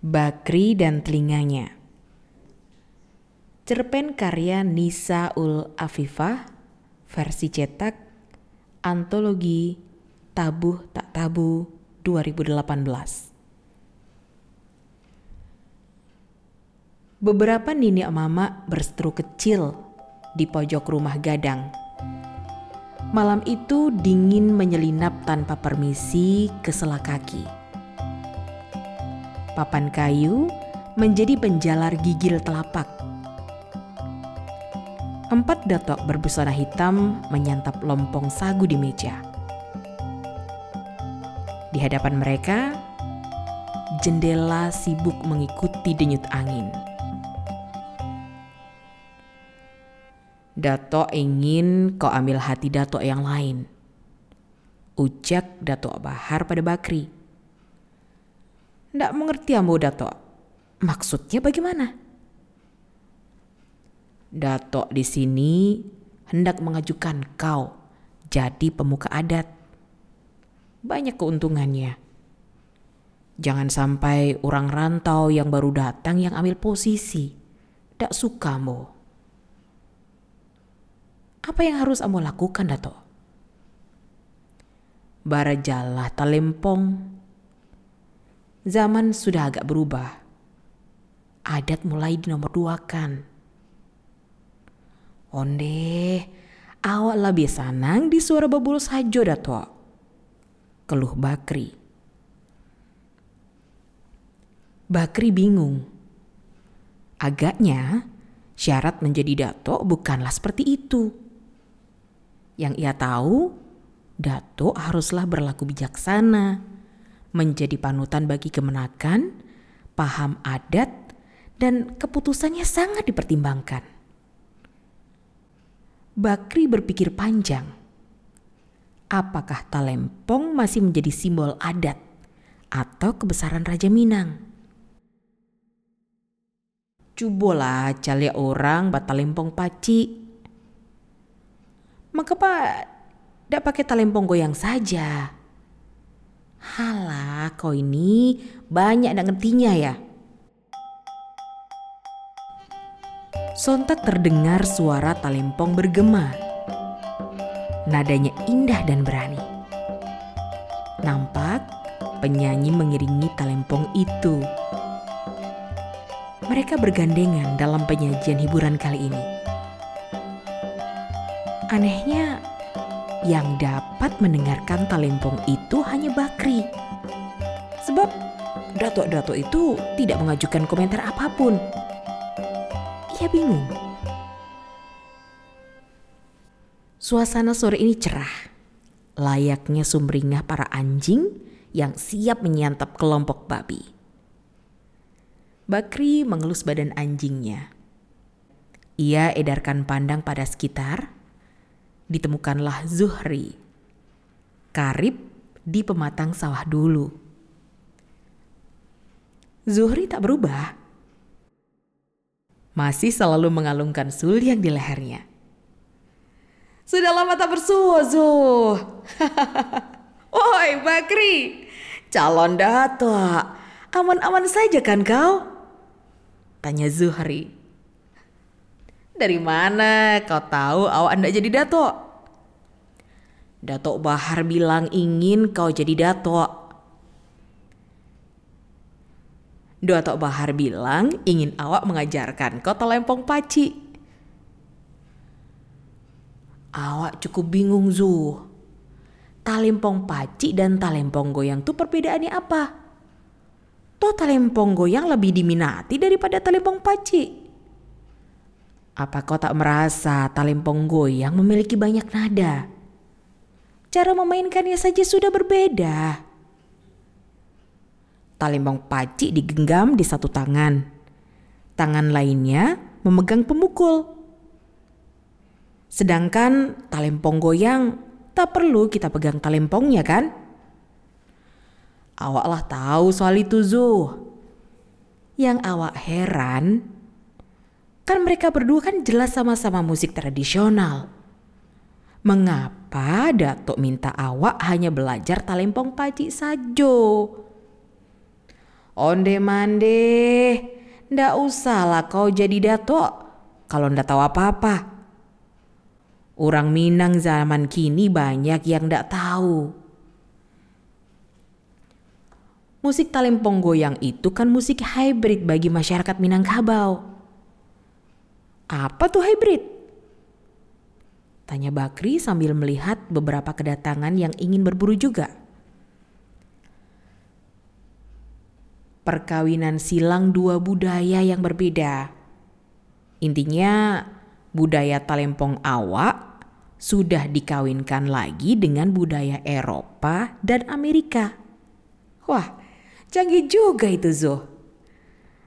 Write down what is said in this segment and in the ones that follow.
Bakri dan Telinganya. Cerpen karya Nisa Ul Afifah Versi cetak Antologi Tabuh Tak Tabu 2018 Beberapa nini mama berseteru kecil di pojok rumah gadang. Malam itu dingin menyelinap tanpa permisi ke selak kaki papan kayu menjadi penjalar gigil telapak. Empat datok berbusana hitam menyantap lompong sagu di meja. Di hadapan mereka, jendela sibuk mengikuti denyut angin. Dato ingin kau ambil hati Dato yang lain. Ujak Dato Bahar pada Bakri. Ndak mengerti ambo Dato. Maksudnya bagaimana? Dato di sini hendak mengajukan kau jadi pemuka adat. Banyak keuntungannya. Jangan sampai orang rantau yang baru datang yang ambil posisi. Ndak suka mo. Apa yang harus ambo lakukan Dato? Barajalah talempong Zaman sudah agak berubah. Adat mulai dinomor dua kan. Onde, awak lebih sanang di suara babul sajo dato. Keluh Bakri. Bakri bingung. Agaknya syarat menjadi dato bukanlah seperti itu. Yang ia tahu, dato haruslah berlaku bijaksana menjadi panutan bagi kemenakan, paham adat, dan keputusannya sangat dipertimbangkan. Bakri berpikir panjang. Apakah talempong masih menjadi simbol adat atau kebesaran Raja Minang? Cubolah cali orang batalempong paci. Maka pak, tidak pakai talempong goyang saja Halah, kau ini banyak nak ngertinya ya. Sontak terdengar suara talempong bergema. Nadanya indah dan berani. Nampak penyanyi mengiringi talempong itu. Mereka bergandengan dalam penyajian hiburan kali ini. Anehnya, yang dapat mendengarkan talempong itu Bakri. Sebab dato-dato itu tidak mengajukan komentar apa pun. Ia bingung. Suasana sore ini cerah, layaknya sumringah para anjing yang siap menyantap kelompok babi. Bakri mengelus badan anjingnya. Ia edarkan pandang pada sekitar ditemukanlah Zuhri. Karib di pematang sawah dulu. Zuhri tak berubah. Masih selalu mengalungkan suliang di lehernya. Sudah lama tak bersua, Zuh. Oi, Bakri. Calon datuk. Aman-aman saja kan kau? Tanya Zuhri. Dari mana kau tahu awak anda jadi dato? Dato Bahar bilang ingin kau jadi dato. Dato Bahar bilang ingin awak mengajarkan kau telempong paci. Awak cukup bingung Zu. Talempong paci dan talempong goyang tuh perbedaannya apa? Toh talempong goyang lebih diminati daripada talempong paci. Apa kau tak merasa talempong goyang memiliki banyak nada? Cara memainkannya saja sudah berbeda. Talempong paci digenggam di satu tangan. Tangan lainnya memegang pemukul. Sedangkan talempong goyang tak perlu kita pegang talempongnya kan? Awaklah tahu soal itu Zu. Yang awak heran Kan mereka berdua kan jelas sama-sama musik tradisional. Mengapa Datuk minta awak hanya belajar talempong paci sajo? Onde mande, ndak usahlah kau jadi dato kalau ndak tahu apa-apa. Orang Minang zaman kini banyak yang ndak tahu. Musik talempong goyang itu kan musik hybrid bagi masyarakat Minangkabau. Apa tuh hybrid? Tanya Bakri sambil melihat beberapa kedatangan yang ingin berburu juga. Perkawinan silang dua budaya yang berbeda. Intinya budaya talempong awak sudah dikawinkan lagi dengan budaya Eropa dan Amerika. Wah, Canggih juga itu Zo.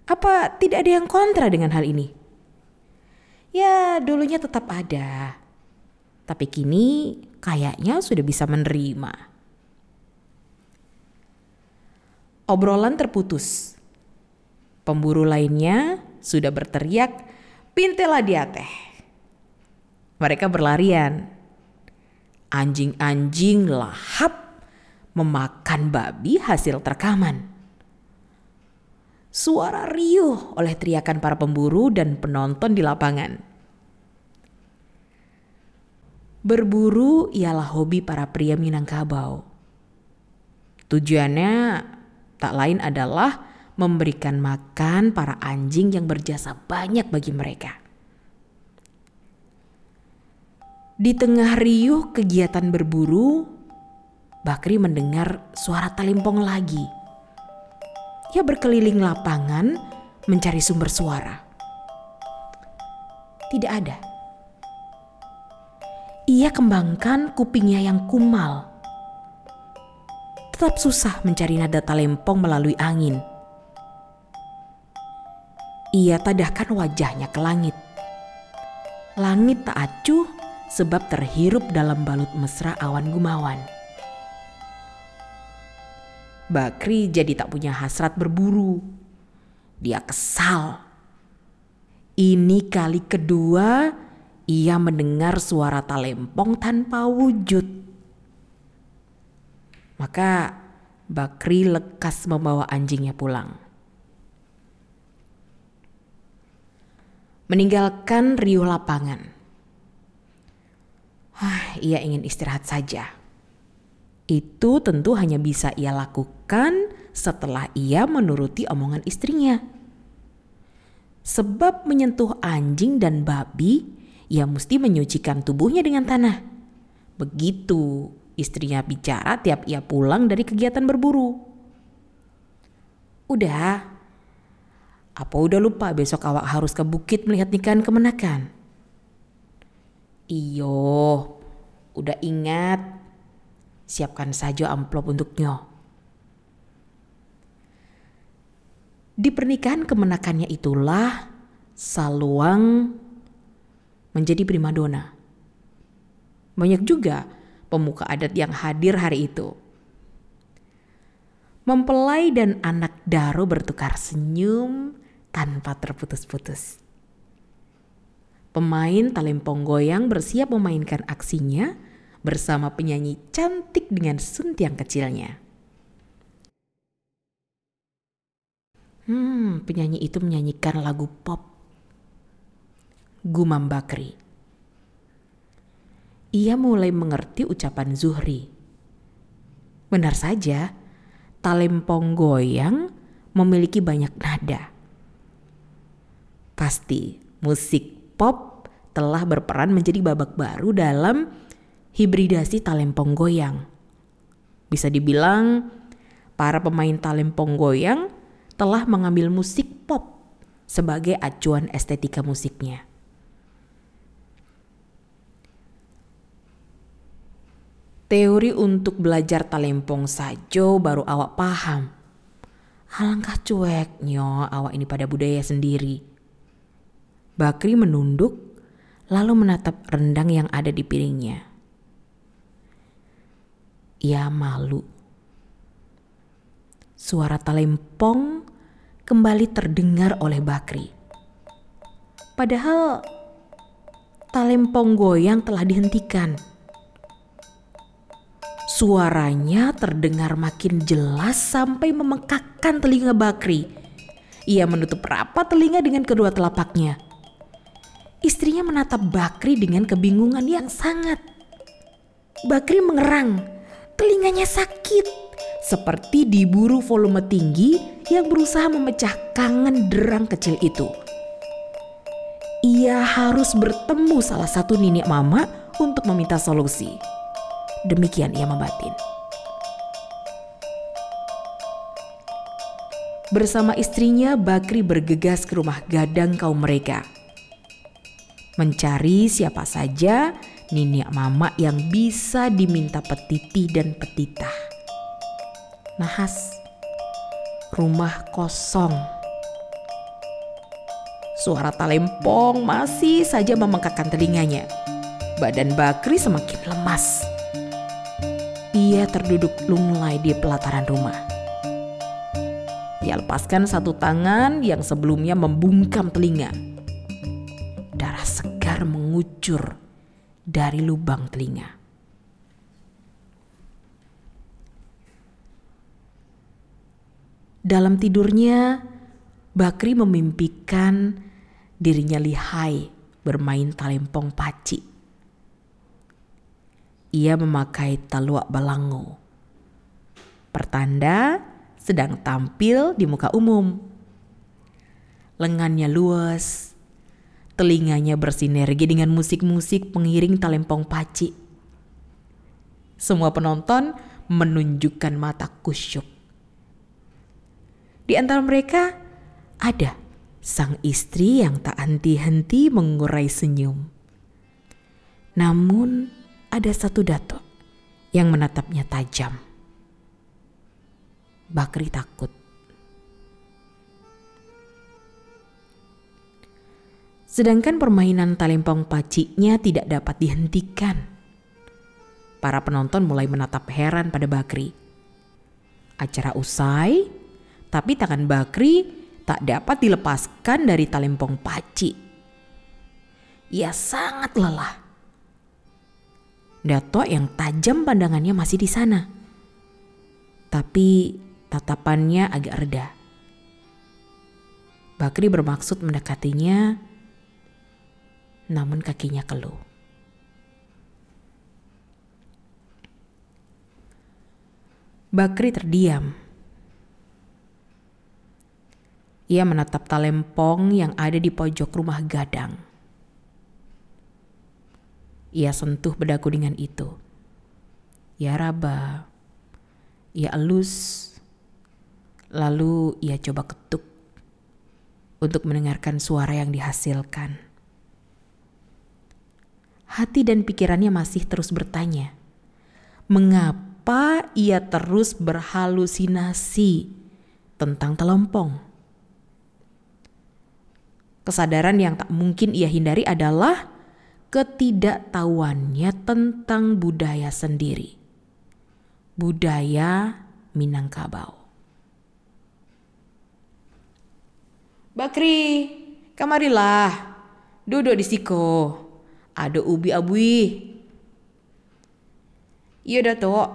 Apa tidak ada yang kontra dengan hal ini? Ya dulunya tetap ada. Tapi kini kayaknya sudah bisa menerima. Obrolan terputus. Pemburu lainnya sudah berteriak, Pintela dia teh. Mereka berlarian. Anjing-anjing lahap memakan babi hasil terkaman. Suara riuh oleh teriakan para pemburu dan penonton di lapangan. Berburu ialah hobi para pria Minangkabau. Tujuannya tak lain adalah memberikan makan para anjing yang berjasa banyak bagi mereka. Di tengah riuh kegiatan berburu, Bakri mendengar suara talimpong lagi ia berkeliling lapangan mencari sumber suara. Tidak ada. Ia kembangkan kupingnya yang kumal. Tetap susah mencari nada talempong melalui angin. Ia tadahkan wajahnya ke langit. Langit tak acuh sebab terhirup dalam balut mesra awan gumawan. Bakri jadi tak punya hasrat berburu. Dia kesal. Ini kali kedua ia mendengar suara talempong tanpa wujud. Maka Bakri lekas membawa anjingnya pulang. Meninggalkan riuh lapangan. Ah, ia ingin istirahat saja. Itu tentu hanya bisa ia lakukan setelah ia menuruti omongan istrinya. Sebab menyentuh anjing dan babi, ia mesti menyucikan tubuhnya dengan tanah. Begitu istrinya bicara tiap ia pulang dari kegiatan berburu. Udah, apa udah lupa besok awak harus ke bukit melihat nikahan kemenakan? Iyo, udah ingat Siapkan saja amplop untuknya. Di pernikahan kemenakannya itulah Saluang menjadi primadona. Banyak juga pemuka adat yang hadir hari itu. Mempelai dan anak Daro bertukar senyum tanpa terputus-putus. Pemain talempong goyang bersiap memainkan aksinya bersama penyanyi cantik dengan suntiang kecilnya. Hmm, penyanyi itu menyanyikan lagu pop. Gumam Bakri. Ia mulai mengerti ucapan Zuhri. Benar saja, talempong goyang memiliki banyak nada. Pasti musik pop telah berperan menjadi babak baru dalam hibridasi talempong goyang. Bisa dibilang para pemain talempong goyang telah mengambil musik pop sebagai acuan estetika musiknya. Teori untuk belajar talempong sajo baru awak paham. Alangkah cueknya awak ini pada budaya sendiri. Bakri menunduk lalu menatap rendang yang ada di piringnya ia malu. Suara talempong kembali terdengar oleh Bakri. Padahal talempong goyang telah dihentikan. Suaranya terdengar makin jelas sampai memekakkan telinga Bakri. Ia menutup rapat telinga dengan kedua telapaknya. Istrinya menatap Bakri dengan kebingungan yang sangat. Bakri mengerang, telinganya sakit, seperti diburu volume tinggi yang berusaha memecah kangen derang kecil itu. Ia harus bertemu salah satu nenek mama untuk meminta solusi. Demikian ia membatin. Bersama istrinya, Bakri bergegas ke rumah gadang kaum mereka. Mencari siapa saja nenek mama yang bisa diminta petiti dan petitah. Nahas, rumah kosong. Suara talempong masih saja memengkakkan telinganya. Badan Bakri semakin lemas. Ia terduduk lunglai di pelataran rumah. Ia lepaskan satu tangan yang sebelumnya membungkam telinga. Darah segar mengucur dari lubang telinga. Dalam tidurnya, Bakri memimpikan dirinya lihai bermain talempong paci ia memakai taluak balango. Pertanda sedang tampil di muka umum. Lengannya luas, telinganya bersinergi dengan musik-musik pengiring talempong paci. Semua penonton menunjukkan mata kusyuk. Di antara mereka ada sang istri yang tak henti-henti mengurai senyum. Namun ada satu dato yang menatapnya tajam. Bakri takut. Sedangkan permainan talempong paciknya tidak dapat dihentikan. Para penonton mulai menatap heran pada Bakri. Acara usai, tapi tangan Bakri tak dapat dilepaskan dari talempong paci. Ia sangat lelah Dato yang tajam pandangannya masih di sana. Tapi tatapannya agak reda. Bakri bermaksud mendekatinya, namun kakinya keluh. Bakri terdiam. Ia menatap talempong yang ada di pojok rumah gadang. Ia sentuh bedaku dengan itu. Ya raba. Ia elus. Lalu ia coba ketuk untuk mendengarkan suara yang dihasilkan. Hati dan pikirannya masih terus bertanya, mengapa ia terus berhalusinasi tentang telompong? Kesadaran yang tak mungkin ia hindari adalah ketidaktahuannya tentang budaya sendiri. Budaya Minangkabau. Bakri, kamarilah. Duduk di siko. Ada ubi abui. Iya Datuk.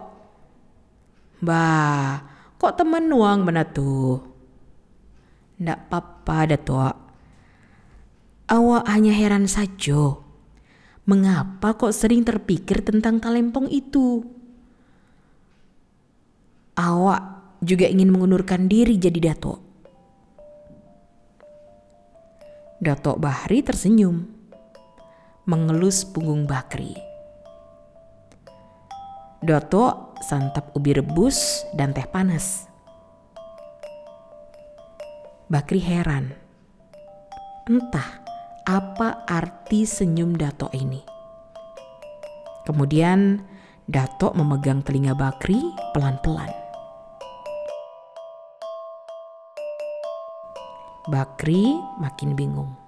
Bah, kok teman nuang mana tuh? Ndak apa-apa Datuk. Awak hanya heran saja Mengapa kok sering terpikir tentang talempong itu? Awak juga ingin mengundurkan diri jadi dato. Dato Bahri tersenyum, mengelus punggung Bakri. Dato santap ubi rebus dan teh panas. Bakri heran. Entah apa arti senyum Dato ini. Kemudian Dato memegang telinga Bakri pelan-pelan. Bakri makin bingung.